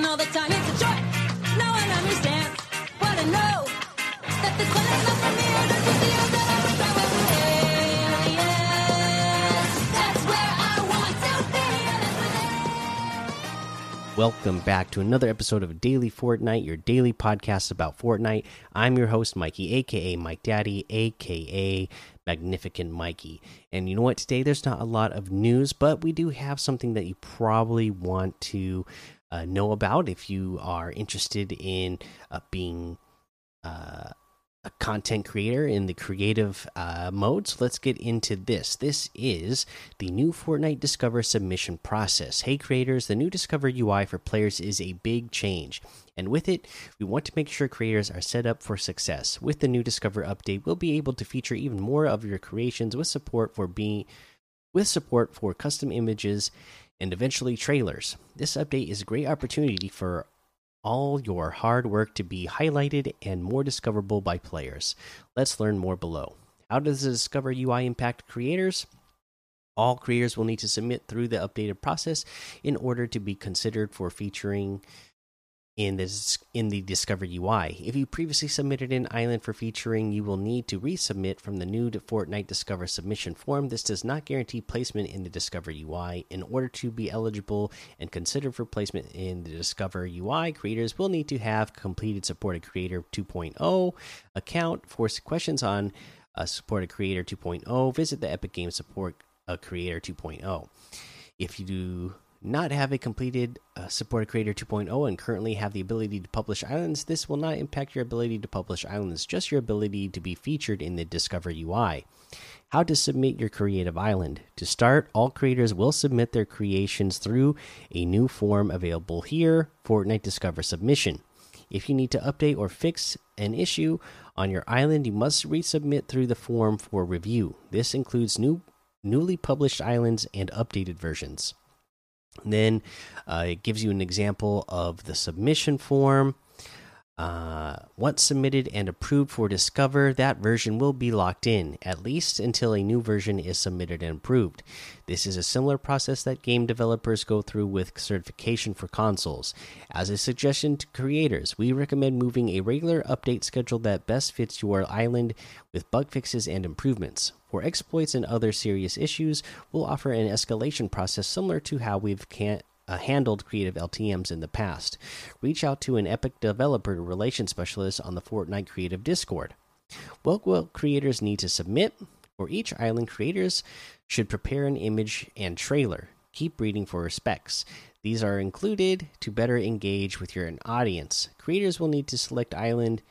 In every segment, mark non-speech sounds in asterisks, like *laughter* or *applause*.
all the time. It's a what I know. That is not for me. That's the Welcome back to another episode of Daily Fortnite, your daily podcast about Fortnite. I'm your host, Mikey, aka Mike Daddy, aka Magnificent Mikey. And you know what? Today there's not a lot of news, but we do have something that you probably want to uh, know about if you are interested in uh, being uh, a content creator in the creative uh, mode. So let's get into this. This is the new Fortnite Discover submission process. Hey, creators, the new Discover UI for players is a big change. And with it, we want to make sure creators are set up for success. With the new Discover update, we'll be able to feature even more of your creations with support for being with support for custom images and eventually trailers. This update is a great opportunity for all your hard work to be highlighted and more discoverable by players. Let's learn more below. How does the Discover UI impact creators? All creators will need to submit through the updated process in order to be considered for featuring in this in the Discover UI. If you previously submitted an island for featuring, you will need to resubmit from the new Fortnite Discover submission form. This does not guarantee placement in the Discover UI. In order to be eligible and considered for placement in the Discover UI, creators will need to have completed Supported Creator 2.0 account. For questions on uh, Supported Creator 2.0, visit the Epic Games Support uh, Creator 2.0. If you do not have a completed uh, supported creator 2.0 and currently have the ability to publish islands this will not impact your ability to publish islands just your ability to be featured in the discover ui how to submit your creative island. To start all creators will submit their creations through a new form available here fortnite discover submission. If you need to update or fix an issue on your island you must resubmit through the form for review. This includes new newly published islands and updated versions then uh, it gives you an example of the submission form. Uh, once submitted and approved for Discover, that version will be locked in, at least until a new version is submitted and approved. This is a similar process that game developers go through with certification for consoles. As a suggestion to creators, we recommend moving a regular update schedule that best fits your island with bug fixes and improvements. For exploits and other serious issues, we'll offer an escalation process similar to how we've can uh, handled creative LTMs in the past. Reach out to an Epic developer relations specialist on the Fortnite Creative Discord. Will creators need to submit? For each island, creators should prepare an image and trailer. Keep reading for specs. These are included to better engage with your audience. Creators will need to select island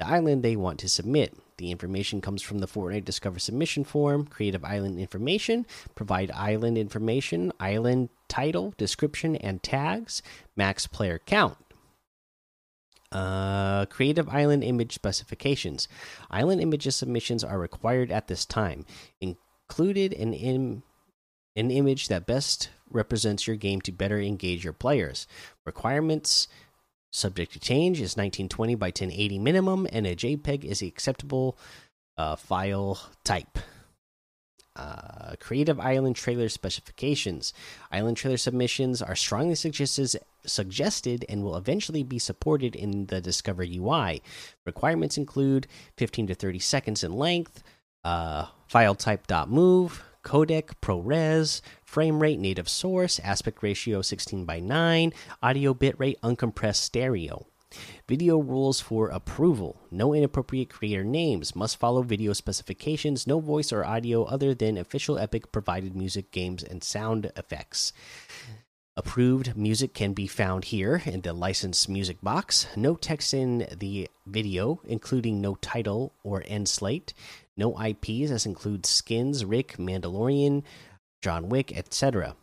the island they want to submit. The information comes from the Fortnite Discover submission form, creative island information, provide island information, island title, description, and tags, max player count. Uh, creative island image specifications. Island images submissions are required at this time. Included an Im an image that best represents your game to better engage your players. Requirements subject to change is 1920 by 1080 minimum, and a JPEG is the acceptable uh, file type. Uh, creative Island trailer specifications. Island trailer submissions are strongly suggested, suggested and will eventually be supported in the Discover UI. Requirements include 15 to 30 seconds in length, uh, file type .dot .move, codec ProRes, frame rate native source, aspect ratio 16 by 9, audio bitrate uncompressed stereo. Video rules for approval. No inappropriate creator names. Must follow video specifications. No voice or audio other than official Epic provided music, games, and sound effects. Approved music can be found here in the licensed music box. No text in the video, including no title or end slate. No IPs, as includes Skins, Rick, Mandalorian, John Wick, etc.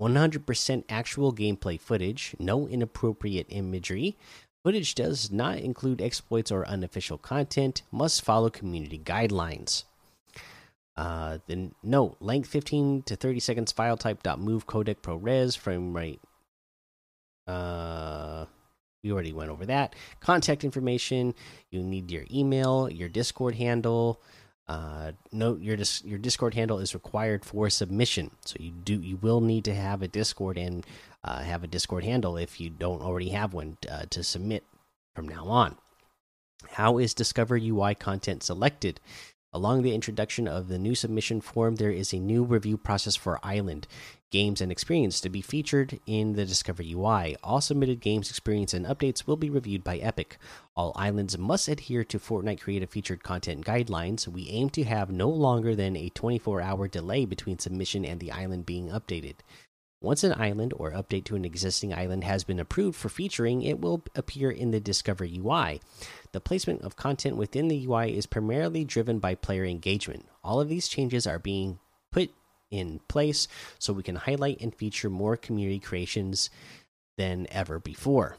100% actual gameplay footage. No inappropriate imagery. Footage does not include exploits or unofficial content. Must follow community guidelines. Uh, then note length 15 to 30 seconds. File type dot .move codec ProRes frame rate. Uh, we already went over that. Contact information. You need your email, your Discord handle, Uh, note your dis your Discord handle is required for submission, so you do you will need to have a Discord and uh, have a Discord handle if you don't already have one uh, to submit from now on. How is Discover UI content selected? Along the introduction of the new submission form, there is a new review process for Island games and experience to be featured in the Discover UI. All submitted games, experience, and updates will be reviewed by Epic. All islands must adhere to Fortnite Creative Featured Content guidelines. We aim to have no longer than a 24 hour delay between submission and the island being updated. Once an island or update to an existing island has been approved for featuring, it will appear in the Discover UI. The placement of content within the UI is primarily driven by player engagement. All of these changes are being put in place so we can highlight and feature more community creations than ever before.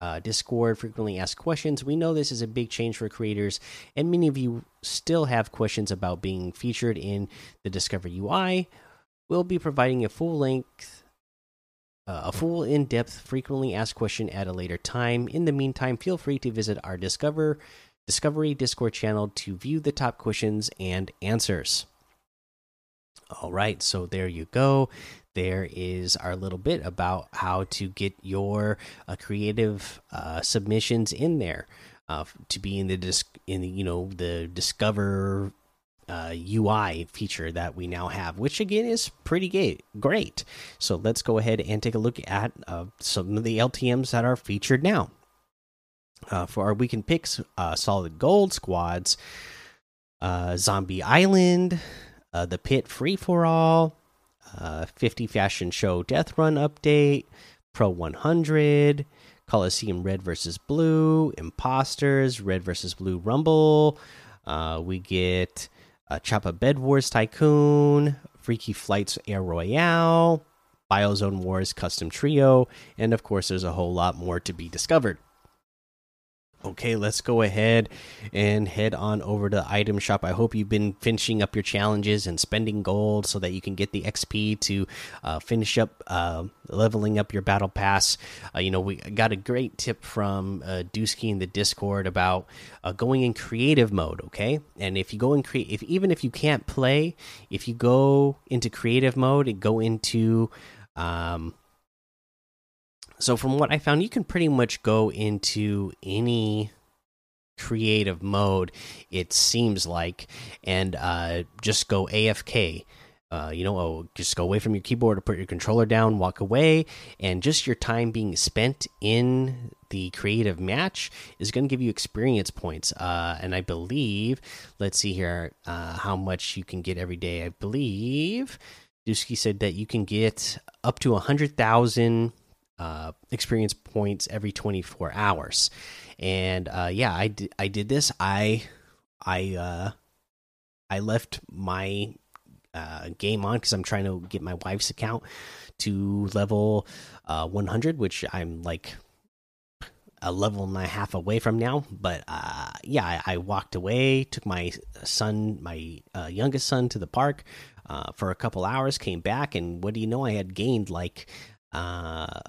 Uh, Discord frequently asked questions. We know this is a big change for creators, and many of you still have questions about being featured in the Discover UI we'll be providing a full length uh, a full in-depth frequently asked question at a later time in the meantime feel free to visit our discover discovery discord channel to view the top questions and answers all right so there you go there is our little bit about how to get your uh, creative uh, submissions in there uh, to be in the disc in the you know the discover uh, UI feature that we now have, which again is pretty great. So let's go ahead and take a look at uh, some of the LTMs that are featured now. Uh, for our weekend picks, uh, Solid Gold squads, uh, Zombie Island, uh, The Pit Free for All, 50 Fashion Show Death Run Update, Pro 100, Coliseum Red versus Blue, Imposters, Red versus Blue Rumble. we get uh, Choppa Bed Wars Tycoon, Freaky Flights Air Royale, Biozone Wars Custom Trio, and of course, there's a whole lot more to be discovered. Okay, let's go ahead and head on over to item shop. I hope you've been finishing up your challenges and spending gold so that you can get the XP to uh, finish up uh, leveling up your battle pass. Uh, you know, we got a great tip from uh, Dusky in the Discord about uh, going in creative mode. Okay, and if you go in create, if even if you can't play, if you go into creative mode and go into um, so from what I found, you can pretty much go into any creative mode. It seems like, and uh, just go AFK. Uh, you know, oh, just go away from your keyboard or put your controller down, walk away, and just your time being spent in the creative match is going to give you experience points. Uh, and I believe, let's see here, uh, how much you can get every day. I believe Dusky said that you can get up to a hundred thousand uh, experience points every 24 hours. And uh, yeah, I did, I did this. I I uh, I left my uh, game on because I'm trying to get my wife's account to level uh, 100, which I'm like a level and a half away from now. But uh, yeah, I, I, walked away, took my son, my uh, youngest son, to the park uh, for a couple hours, came back, and what do you know? I had gained like uh,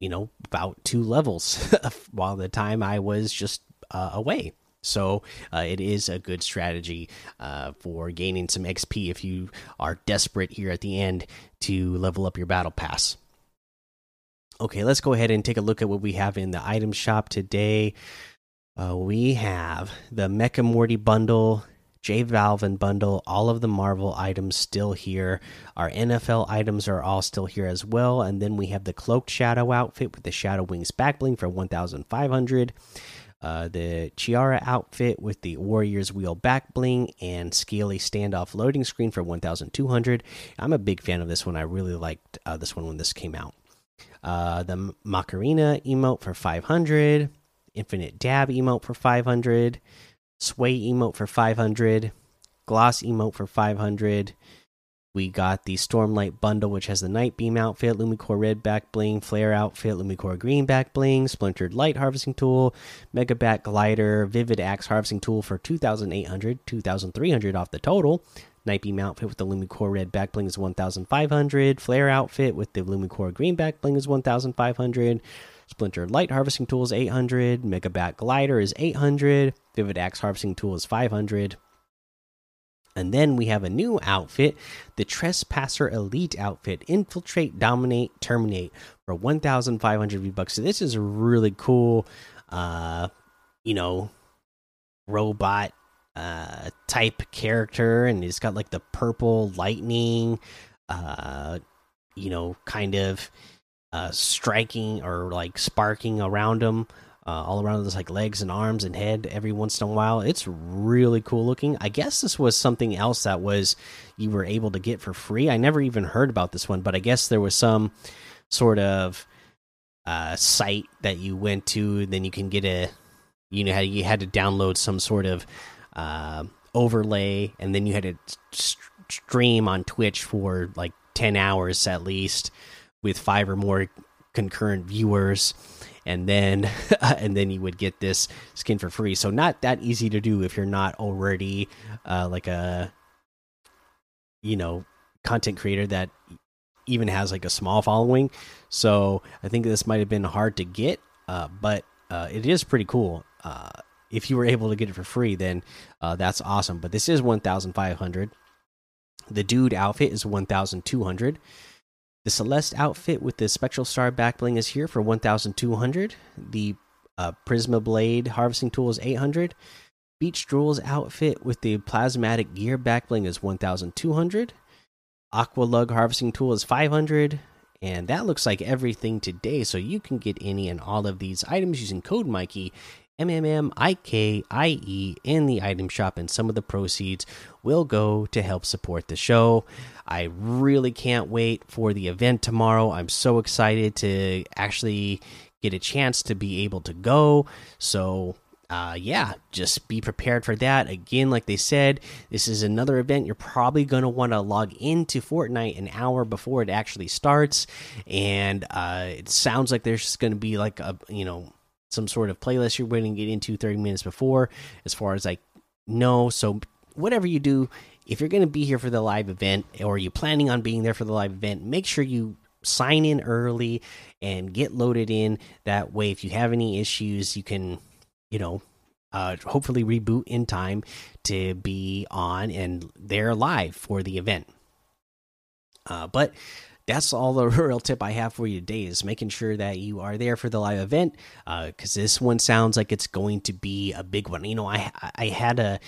you know, about two levels *laughs* while the time I was just uh, away. So uh, it is a good strategy uh, for gaining some XP if you are desperate here at the end to level up your battle pass. Okay, let's go ahead and take a look at what we have in the item shop today. Uh, we have the Mecha Morty bundle J Balvin bundle, all of the Marvel items still here. Our NFL items are all still here as well. And then we have the Cloaked Shadow outfit with the Shadow Wings back bling for 1,500. Uh, the Chiara outfit with the Warriors Wheel back bling and Scaly standoff loading screen for 1,200. I'm a big fan of this one. I really liked uh, this one when this came out. Uh, the Macarena emote for 500. Infinite Dab emote for 500. Sway emote for 500, Gloss emote for 500. We got the Stormlight bundle, which has the Night Beam outfit, Lumicore Red back bling, Flare outfit, Lumicore Green back bling, Splintered Light harvesting tool, Mega Bat glider, Vivid Axe harvesting tool for 2,800, 2,300 off the total. Night Beam outfit with the Lumicore Red back bling is 1,500. Flare outfit with the Lumicore Green back bling is 1,500. Splinter Light Harvesting Tool is 800. Mega Bat Glider is 800. Vivid Axe Harvesting Tool is 500. And then we have a new outfit, the Trespasser Elite outfit. Infiltrate, dominate, terminate for 1,500 V bucks. So this is a really cool, uh, you know, robot uh type character, and it's got like the purple lightning, uh, you know, kind of uh striking or like sparking around him uh, all around his like legs and arms and head every once in a while. It's really cool looking. I guess this was something else that was you were able to get for free. I never even heard about this one, but I guess there was some sort of uh, site that you went to. Then you can get a you know you had to download some sort of uh, overlay, and then you had to st stream on Twitch for like ten hours at least with five or more concurrent viewers and then *laughs* and then you would get this skin for free. So not that easy to do if you're not already uh, like a you know content creator that even has like a small following. So I think this might have been hard to get, uh, but uh, it is pretty cool. Uh, if you were able to get it for free, then uh, that's awesome. But this is one thousand five hundred. The dude outfit is one thousand two hundred. The Celeste outfit with the Spectral Star backbling is here for 1,200. The uh, Prisma Blade harvesting tool is 800. Beach Jules outfit with the Plasmatic Gear backbling is 1,200. Aqua Lug harvesting tool is 500. And that looks like everything today. So you can get any and all of these items using code Mikey M M M I K I E in the item shop, and some of the proceeds will go to help support the show. I really can't wait for the event tomorrow. I'm so excited to actually get a chance to be able to go. So, uh, yeah, just be prepared for that. Again, like they said, this is another event you're probably going to want to log into Fortnite an hour before it actually starts. And uh, it sounds like there's going to be like a, you know, some sort of playlist you're waiting to get into 30 minutes before, as far as I know. So, whatever you do, if you're going to be here for the live event or you're planning on being there for the live event, make sure you sign in early and get loaded in. That way, if you have any issues, you can, you know, uh, hopefully reboot in time to be on and they're live for the event. Uh, but that's all the *laughs* real tip I have for you today is making sure that you are there for the live event because uh, this one sounds like it's going to be a big one. You know, I I had a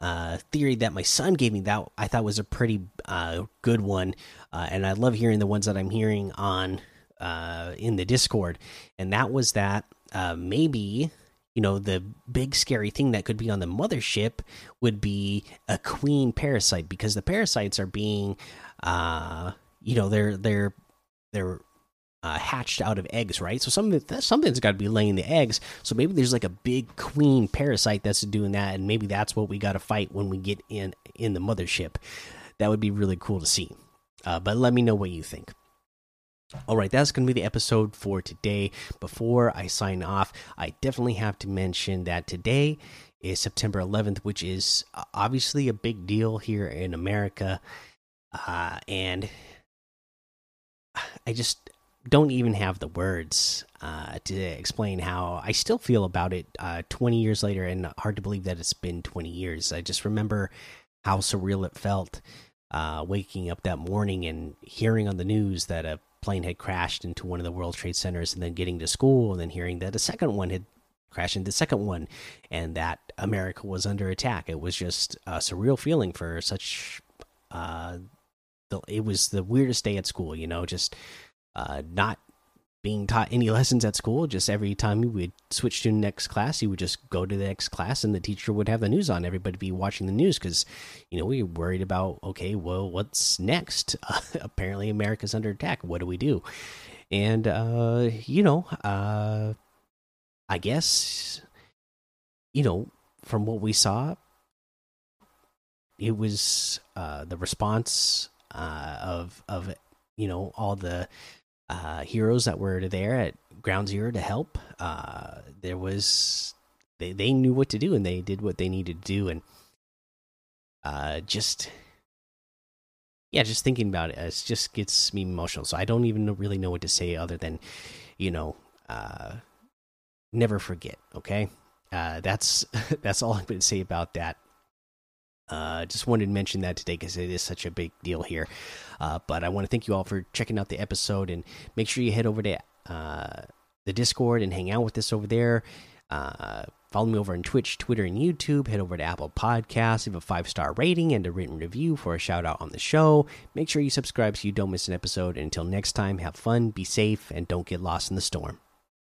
uh, theory that my son gave me that I thought was a pretty uh, good one, uh, and I love hearing the ones that I'm hearing on uh, in the Discord, and that was that uh, maybe you know the big scary thing that could be on the mothership would be a queen parasite because the parasites are being uh you know they're they're they're uh, hatched out of eggs, right? So something something's got to be laying the eggs. So maybe there's like a big queen parasite that's doing that, and maybe that's what we got to fight when we get in in the mothership. That would be really cool to see. Uh, but let me know what you think. All right, that's going to be the episode for today. Before I sign off, I definitely have to mention that today is September 11th, which is uh, obviously a big deal here in America. Uh, and I just don't even have the words uh, to explain how I still feel about it uh, 20 years later, and hard to believe that it's been 20 years. I just remember how surreal it felt uh, waking up that morning and hearing on the news that a plane had crashed into one of the World Trade Centers, and then getting to school, and then hearing that a second one had crashed into the second one, and that America was under attack. It was just a surreal feeling for such. The, it was the weirdest day at school, you know, just uh, not being taught any lessons at school. Just every time you would switch to the next class, you would just go to the next class, and the teacher would have the news on. Everybody be watching the news because, you know, we were worried about okay, well, what's next? Uh, *laughs* apparently, America's under attack. What do we do? And uh, you know, uh, I guess, you know, from what we saw, it was uh, the response uh, of of you know all the uh, heroes that were there at Ground Zero to help. Uh, there was they they knew what to do and they did what they needed to do and uh, just yeah, just thinking about it, it just gets me emotional. So I don't even really know what to say other than you know uh, never forget. Okay, uh, that's *laughs* that's all I'm going to say about that. Uh, just wanted to mention that today because it is such a big deal here. Uh, but I want to thank you all for checking out the episode and make sure you head over to uh, the Discord and hang out with us over there. Uh, follow me over on Twitch, Twitter, and YouTube. Head over to Apple Podcasts, leave a five star rating and a written review for a shout out on the show. Make sure you subscribe so you don't miss an episode. And until next time, have fun, be safe, and don't get lost in the storm.